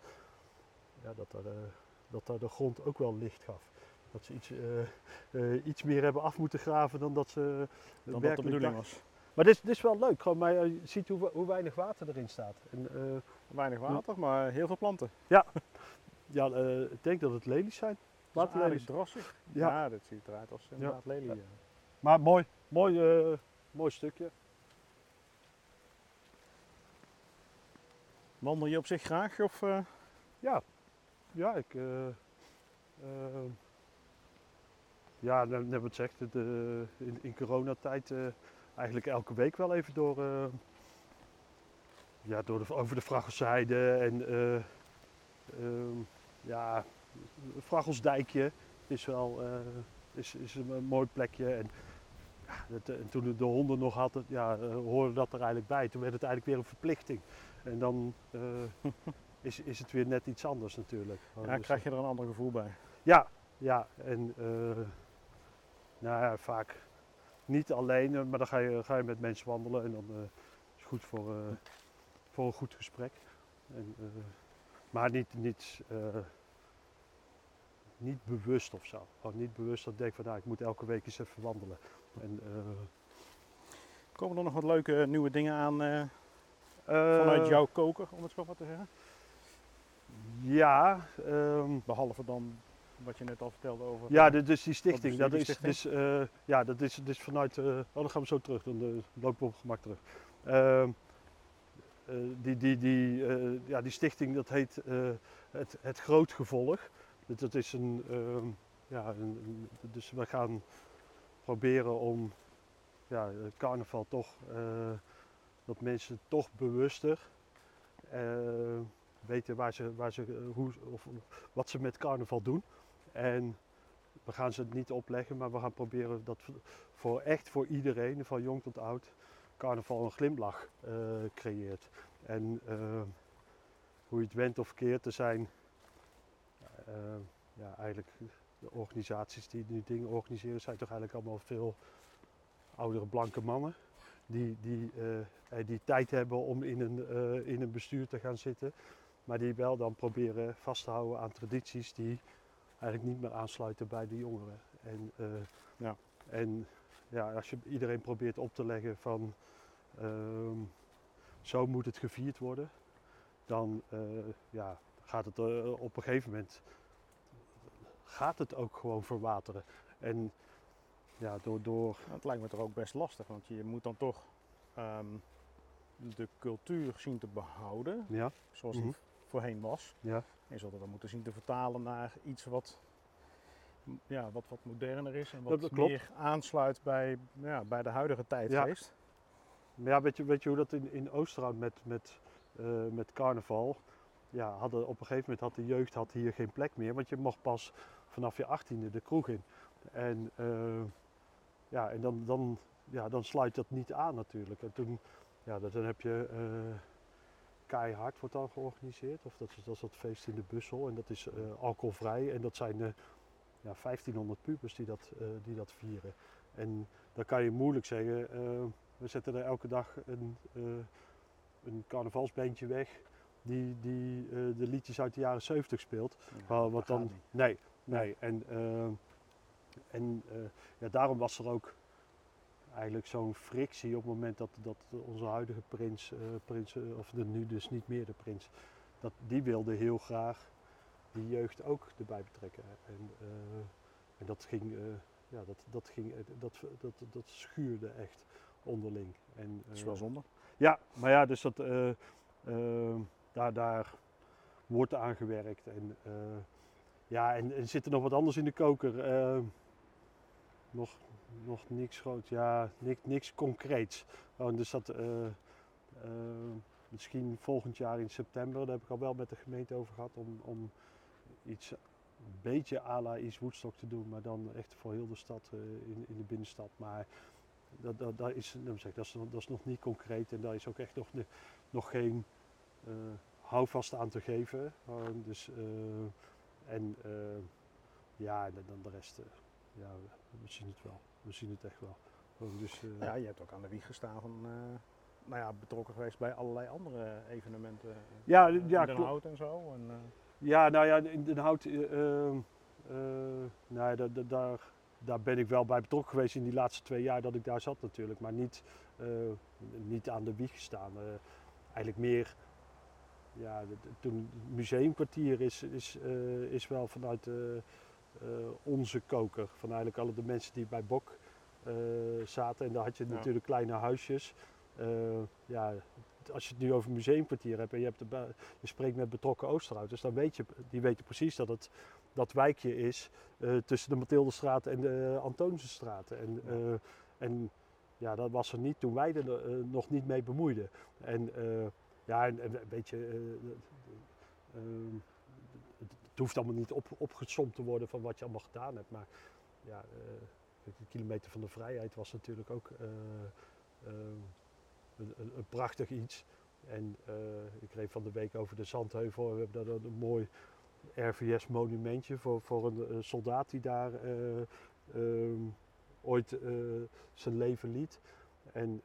Ja, dat daar, eh, dat daar de grond ook wel licht gaf. Dat ze iets, eh, eh, iets meer hebben af moeten graven dan dat ze Dan dat de bedoeling was. Maar dit is, dit is wel leuk, gewoon, maar je ziet hoe, hoe weinig water erin staat. En, eh, Weinig water, maar heel veel planten. Ja, eh, ik denk dat het lelies zijn. Waterlelies. Drassig. Ja. Ja. dit ziet eruit als inderdaad lelie. eh. Maar mooi, mooi, eh, mooi stukje. Wandel je op zich graag? Of, eh, Ja, ja, ik. eh, ja, net wat zegt, in, in coronatijd eigenlijk elke week wel even door. ja, door de, over de Vrachelsheide en. eh, ehm, ja, Vrachelsdijkje is wel. is, is een, een mooi plekje. En, en toen de honden nog hadden, ja, eh, hoorde dat er eigenlijk bij. Toen werd het eigenlijk weer een verplichting. En dan eh, is, is het weer net iets anders natuurlijk. ja, Dus, krijg je er een ander gevoel bij. ja, ja, en eh, nou ja, vaak niet alleen, maar dan ga je, ga je met mensen wandelen en dan is het goed voor, voor een goed gesprek. En, maar niet, niet, niet bewust of zo. Gewoon niet bewust dat ik denk van nou, ik moet elke week eens even wandelen. En, eh, Komen er nog wat leuke nieuwe dingen aan eh, eh, vanuit jouw koker, om het zo maar te zeggen? Ja, ehm, Behalve dan wat je net al vertelde over. Ja, dus die stichting, bestuur dat is, stichting? dus, eh, ja, dat is, dus vanuit, eh, oh, dan gaan we zo terug, dan eh, lopen we op gemak terug. Ehm, eh, die, die, die, eh, ja, die stichting, dat heet eh, het, het Groot Gevolg. Dus dat is een, ehm, ja, een- dus we gaan proberen om, ja, carnaval toch, eh, dat mensen toch bewuster eh, weten waar ze, waar ze, eh, hoe, of, wat ze met carnaval doen. En we gaan ze het niet opleggen, maar we gaan proberen dat voor echt voor iedereen, van jong tot oud, carnaval een glimlach creëert. En hoe je het went of keert, er zijn ja, eigenlijk de organisaties die nu dingen organiseren, zijn toch eigenlijk allemaal veel oudere blanke mannen. Die, die, eh, eh, die tijd hebben om in een, eh, in een bestuur te gaan zitten. Maar die wel dan proberen vast te houden aan tradities die eigenlijk niet meer aansluiten bij de jongeren. En, Ja. en ja, als je iedereen probeert op te leggen van ehm, zo moet het gevierd worden, dan ja, gaat het op een gegeven moment gaat het ook gewoon verwateren. En ja, door, door Het lijkt me toch ook best lastig, want je moet dan toch ehm, de cultuur zien te behouden, ja, zoals Mhm. die voorheen was. ja, En je zult het dan moeten zien te vertalen naar iets wat, ja, wat, wat moderner is en Dat- wat dat meer aansluit bij, ja, bij de huidige tijdgeest. Maar ja, weet je, weet je hoe dat in, in Oosterhout met, met, eh, met carnaval, ja, hadden, op een gegeven moment had de jeugd had hier geen plek meer, want je mocht pas vanaf je achttiende de kroeg in. En, eh, ja, en dan, dan, ja, dan sluit dat niet aan natuurlijk. En toen, ja, dan heb je eh, keihard wordt dan georganiseerd, of dat is, dat is dat feest in de Bussel en dat is eh, alcoholvrij en dat zijn eh, ja, 1500 pubers die dat, die dat vieren. En dan kan je moeilijk zeggen, we zetten er elke dag een, een carnavalsbeentje weg die, die de liedjes uit de jaren 70 speelt. Ja, wat dan, nee, nee. En, eh, en eh, ja, daarom was er ook eigenlijk zo'n frictie op het moment dat, dat onze huidige prins, eh, prins eh, of de, nu dus niet meer de prins, dat, die wilde heel graag die jeugd ook erbij betrekken. En, en dat ging, ja, dat, dat, ging dat, dat, dat schuurde echt onderling. En, Dat is wel zonde. ja, maar ja, dus dat, eh, eh, daar, daar wordt aan gewerkt. En, ja, en, en zit er nog wat anders in de koker? Eh, nog, nog niks groot, ja, niks, niks concreets. Dus dat eh, eh, misschien volgend jaar in september, daar heb ik al wel met de gemeente over gehad, om, om iets een beetje à la Woodstock te doen, maar dan echt voor heel de stad eh, in, in de binnenstad. Maar dat, dat, dat, is, ik, dat, is, dat is nog niet concreet en daar is ook echt nog, nog geen eh, houvast aan te geven. Gewoon, dus, en eh, ja, dan de rest, eh, ja, we zien het wel. We zien het echt wel. Gewoon, dus, eh, Ja, je hebt ook aan de wieg gestaan van, nou ja, betrokken geweest bij allerlei andere evenementen. Ja, ja, Den. Hout en zo. En, Ja, nou ja, in Den Hout, eh, eh, eh, nou ja, da- da- daar, daar ben ik wel bij betrokken geweest in die laatste twee jaar dat ik daar zat natuurlijk. Maar niet, niet aan de wieg gestaan. Eigenlijk meer, ja, toen het museumkwartier is, is, eh, is wel vanuit eh, eh, onze koker. Van eigenlijk alle de mensen die bij Bok zaten. En daar had je natuurlijk kleine huisjes. ja, als je het nu over museumkwartier hebt en je, hebt je spreekt met betrokken Oosterhouders, dan weet je, die weten precies dat het dat wijkje is tussen de Mathildestraat en de Antoniusstraat. En, en ja, dat was er niet toen wij er nog niet mee bemoeiden. En ja, en, en weet je, eh, eh, ehm, het, hoeft allemaal niet op, opgesomd te worden van wat je allemaal gedaan hebt. Maar ja, eh, de kilometer van de vrijheid was natuurlijk ook eh, eh, een, een, een prachtig iets. En eh, ik reed van de week over de Zandheuvel. We hebben daar een, een mooi RVS-monumentje voor, voor een, eh, soldaat die daar eh, ehm, ooit eh, zijn leven liet. En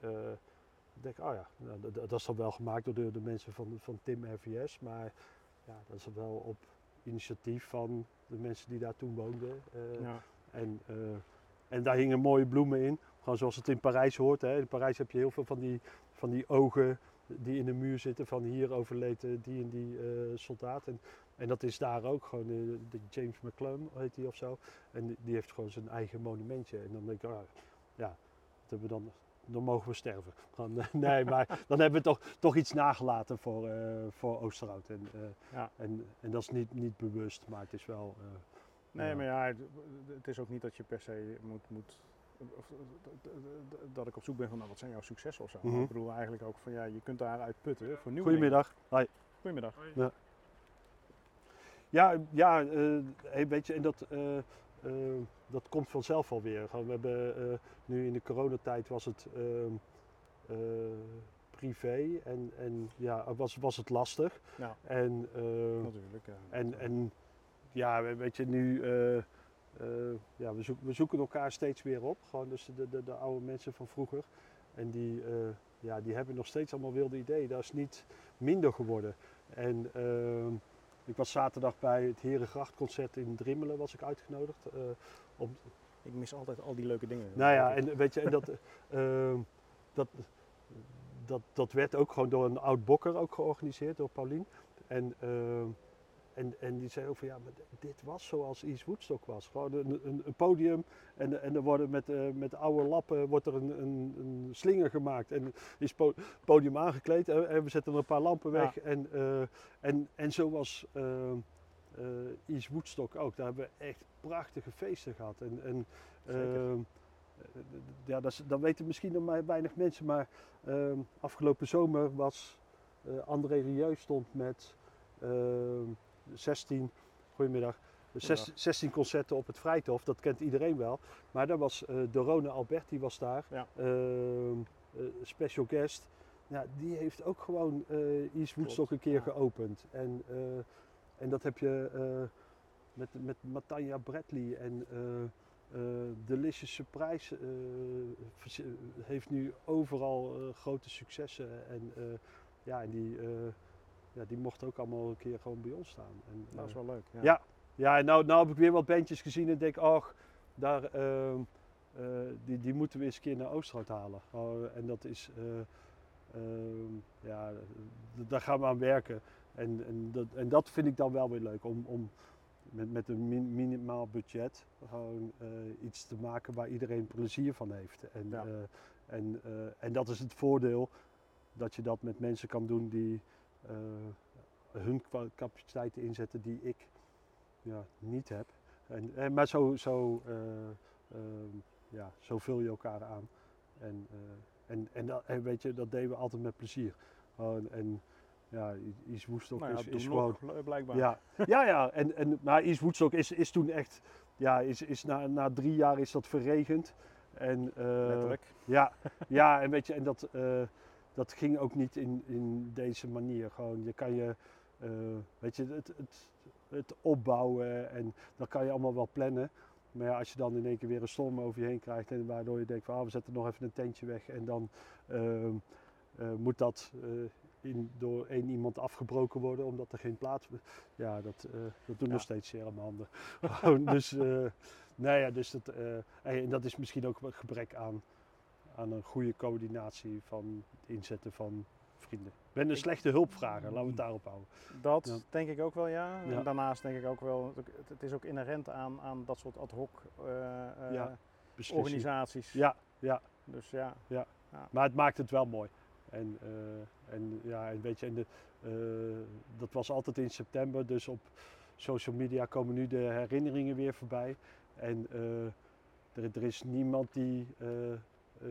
ik denk, oh ja, nou, dat, dat is dan wel gemaakt door de, de mensen van, van Tim RVS. Maar ja, dat is wel op initiatief van de mensen die daar toen woonden. eh, ja. en, eh, en daar hingen mooie bloemen in. Gewoon zoals het in Parijs hoort. Hè. In Parijs heb je heel veel van die, van die ogen die in de muur zitten. Van hier overleed die en die eh, soldaat. En, en dat is daar ook gewoon. de James McClung heet die of zo. En die, die heeft gewoon zijn eigen monumentje. En dan denk ik, ah, ja, dat hebben we dan, dan mogen we sterven. Nee, maar dan hebben we toch, toch iets nagelaten voor, eh, voor Oosterhout. En, eh, Ja. en, en dat is niet, niet bewust, maar het is wel... eh, Nee, Ja. maar ja, het, het is ook niet dat je per se moet, moet of, dat ik op zoek ben van nou, wat zijn jouw successen of zo. Mhm. ik bedoel eigenlijk ook van ja, je kunt daaruit putten voor nieuwe Goedemiddag. Hi. Goedemiddag. Ja, ja eh, hey, weet je, en dat, dat komt vanzelf alweer. We hebben eh, nu in de coronatijd was het ehm, eh, privé en, en ja, was, was het lastig. Ja, En, eh, natuurlijk. Ja. en, en ja, we- weet je, nu, eh, eh, ja, we, zoek, we zoeken elkaar steeds weer op. Gewoon dus de, de, de oude mensen van vroeger. En die, eh, ja, die hebben nog steeds allemaal wilde ideeën. Dat is niet minder geworden. En ehm, ik was zaterdag bij het Herengrachtconcert in Drimmelen was ik uitgenodigd. eh, om, Ik mis altijd al die leuke dingen. nou ja, en weet je, en dat, eh, dat, dat, dat werd ook gewoon door een oud bokker ook georganiseerd, door Paulien. En, eh, en, en die zei ook van ja, maar dit was zoals East Woodstock was. Gewoon een, een, een podium en, en er worden met, eh, met oude lappen wordt er een, een, een slinger gemaakt. En is het po- podium aangekleed en, en we zetten er een paar lampen weg. En, eh, en, en zo was eh, eh, East Woodstock ook. Daar hebben we echt prachtige feesten gehad. En, en, ehm, eh, ja, dat, is- dat weten misschien nog maar weinig mensen, maar ehm, afgelopen zomer was André Rieu stond met ehm 16, goedemiddag, zes- Goedemiddag. 16 concerten op het Vrijthof, dat kent iedereen wel. Maar daar was Dorone Alberti was daar, Ja. ehm, eh, special guest. Ja, die heeft ook gewoon eh East Woodstock een keer ja. geopend. En, en dat heb je met, met Matanja Bradley en eh, Delicious Surprise vers- heeft nu overal grote successen. En, ja, en die, ja, die mochten ook allemaal een keer gewoon bij ons staan. En, Dat is eh, wel leuk. Ja. ja. ja, nou, nou heb ik weer wat bandjes gezien en denk, ach, daar, ehm, eh, die, die moeten we eens een keer naar Oosterhout halen. Oh, en dat is, eh, ehm, ja, daar gaan we aan werken. En, en, dat, en dat vind ik dan wel weer leuk, om, om met, met een min- minimaal budget gewoon iets te maken waar iedereen plezier van heeft. En, Ja. en, en dat is het voordeel, dat je dat met mensen kan doen die hun kwa- capaciteiten inzetten die ik ja, niet heb. En, en, maar zo, zo, eh, ehm, ja, zo vul je elkaar aan. En, eh, en, en, dat, en weet je, dat deden we altijd met plezier. Gewoon, en ja, Is Woestok Nou ja, is, is gewoon... eh, blijkbaar. Ja, ja, ja. En, en, maar East Woodstock is, is toen echt, ja, is, is na, na drie jaar is dat verregend. En, eh, Letterlijk. Ja, ja, en weet je, en dat, eh, dat ging ook niet in, in deze manier. Gewoon, je kan je, eh, weet je, het, het, het opbouwen en dat kan je allemaal wel plannen. Maar ja, als je dan in één keer weer een storm over je heen krijgt en waardoor je denkt van ah, we zetten nog even een tentje weg en dan ehm, eh, moet dat eh, in, door één iemand afgebroken worden omdat er geen plaats. Ja, dat, dat doen Ja. nog steeds zeer aan mijn handen. Dus, nou ja, dus dat, en dat is misschien ook een gebrek aan, aan een goede coördinatie van het inzetten van vrienden. Ik ben een slechte hulpvrager, laten we het daarop houden. Dat Ja. denk ik ook wel, ja. Ja. En daarnaast denk ik ook wel, het, is ook inherent aan, aan dat soort ad hoc eh, eh, Ja, organisaties. Ja, ja. Dus ja, Maar het maakt het wel mooi. En, eh, en ja, en weet je, en de, dat was altijd in september, dus op social media komen nu de herinneringen weer voorbij. En er, er is niemand die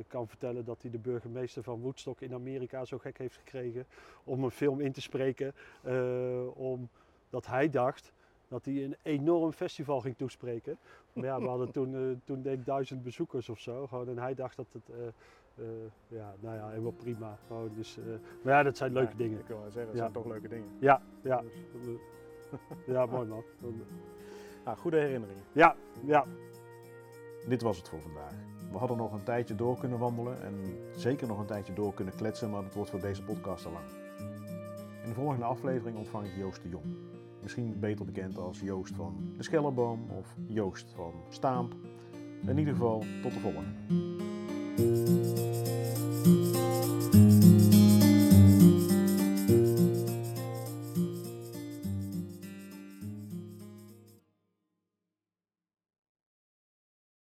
kan vertellen dat hij de burgemeester van Woodstock in Amerika zo gek heeft gekregen om een film in te spreken. eh, omdat hij dacht dat hij een enorm festival ging toespreken. Maar ja, we hadden toen, eh, toen denk ik duizend bezoekers of zo. Gewoon, en hij dacht dat het, eh, eh, ja, nou ja, helemaal prima. Dus, eh, maar ja, dat zijn leuke Ja, dingen. Ik wil wel zeggen, dat Ja. zijn toch leuke dingen. Ja, ja. Dus, Ja, mooi man. nou, goede herinneringen. Ja, ja. Dit was het voor vandaag. We hadden nog een tijdje door kunnen wandelen en zeker nog een tijdje door kunnen kletsen, maar dat wordt voor deze podcast te lang. In de volgende aflevering ontvang ik Joost de Jong. Misschien beter bekend als Joost van de Schellerboom of Joost van Staamp. In ieder geval, tot de volgende.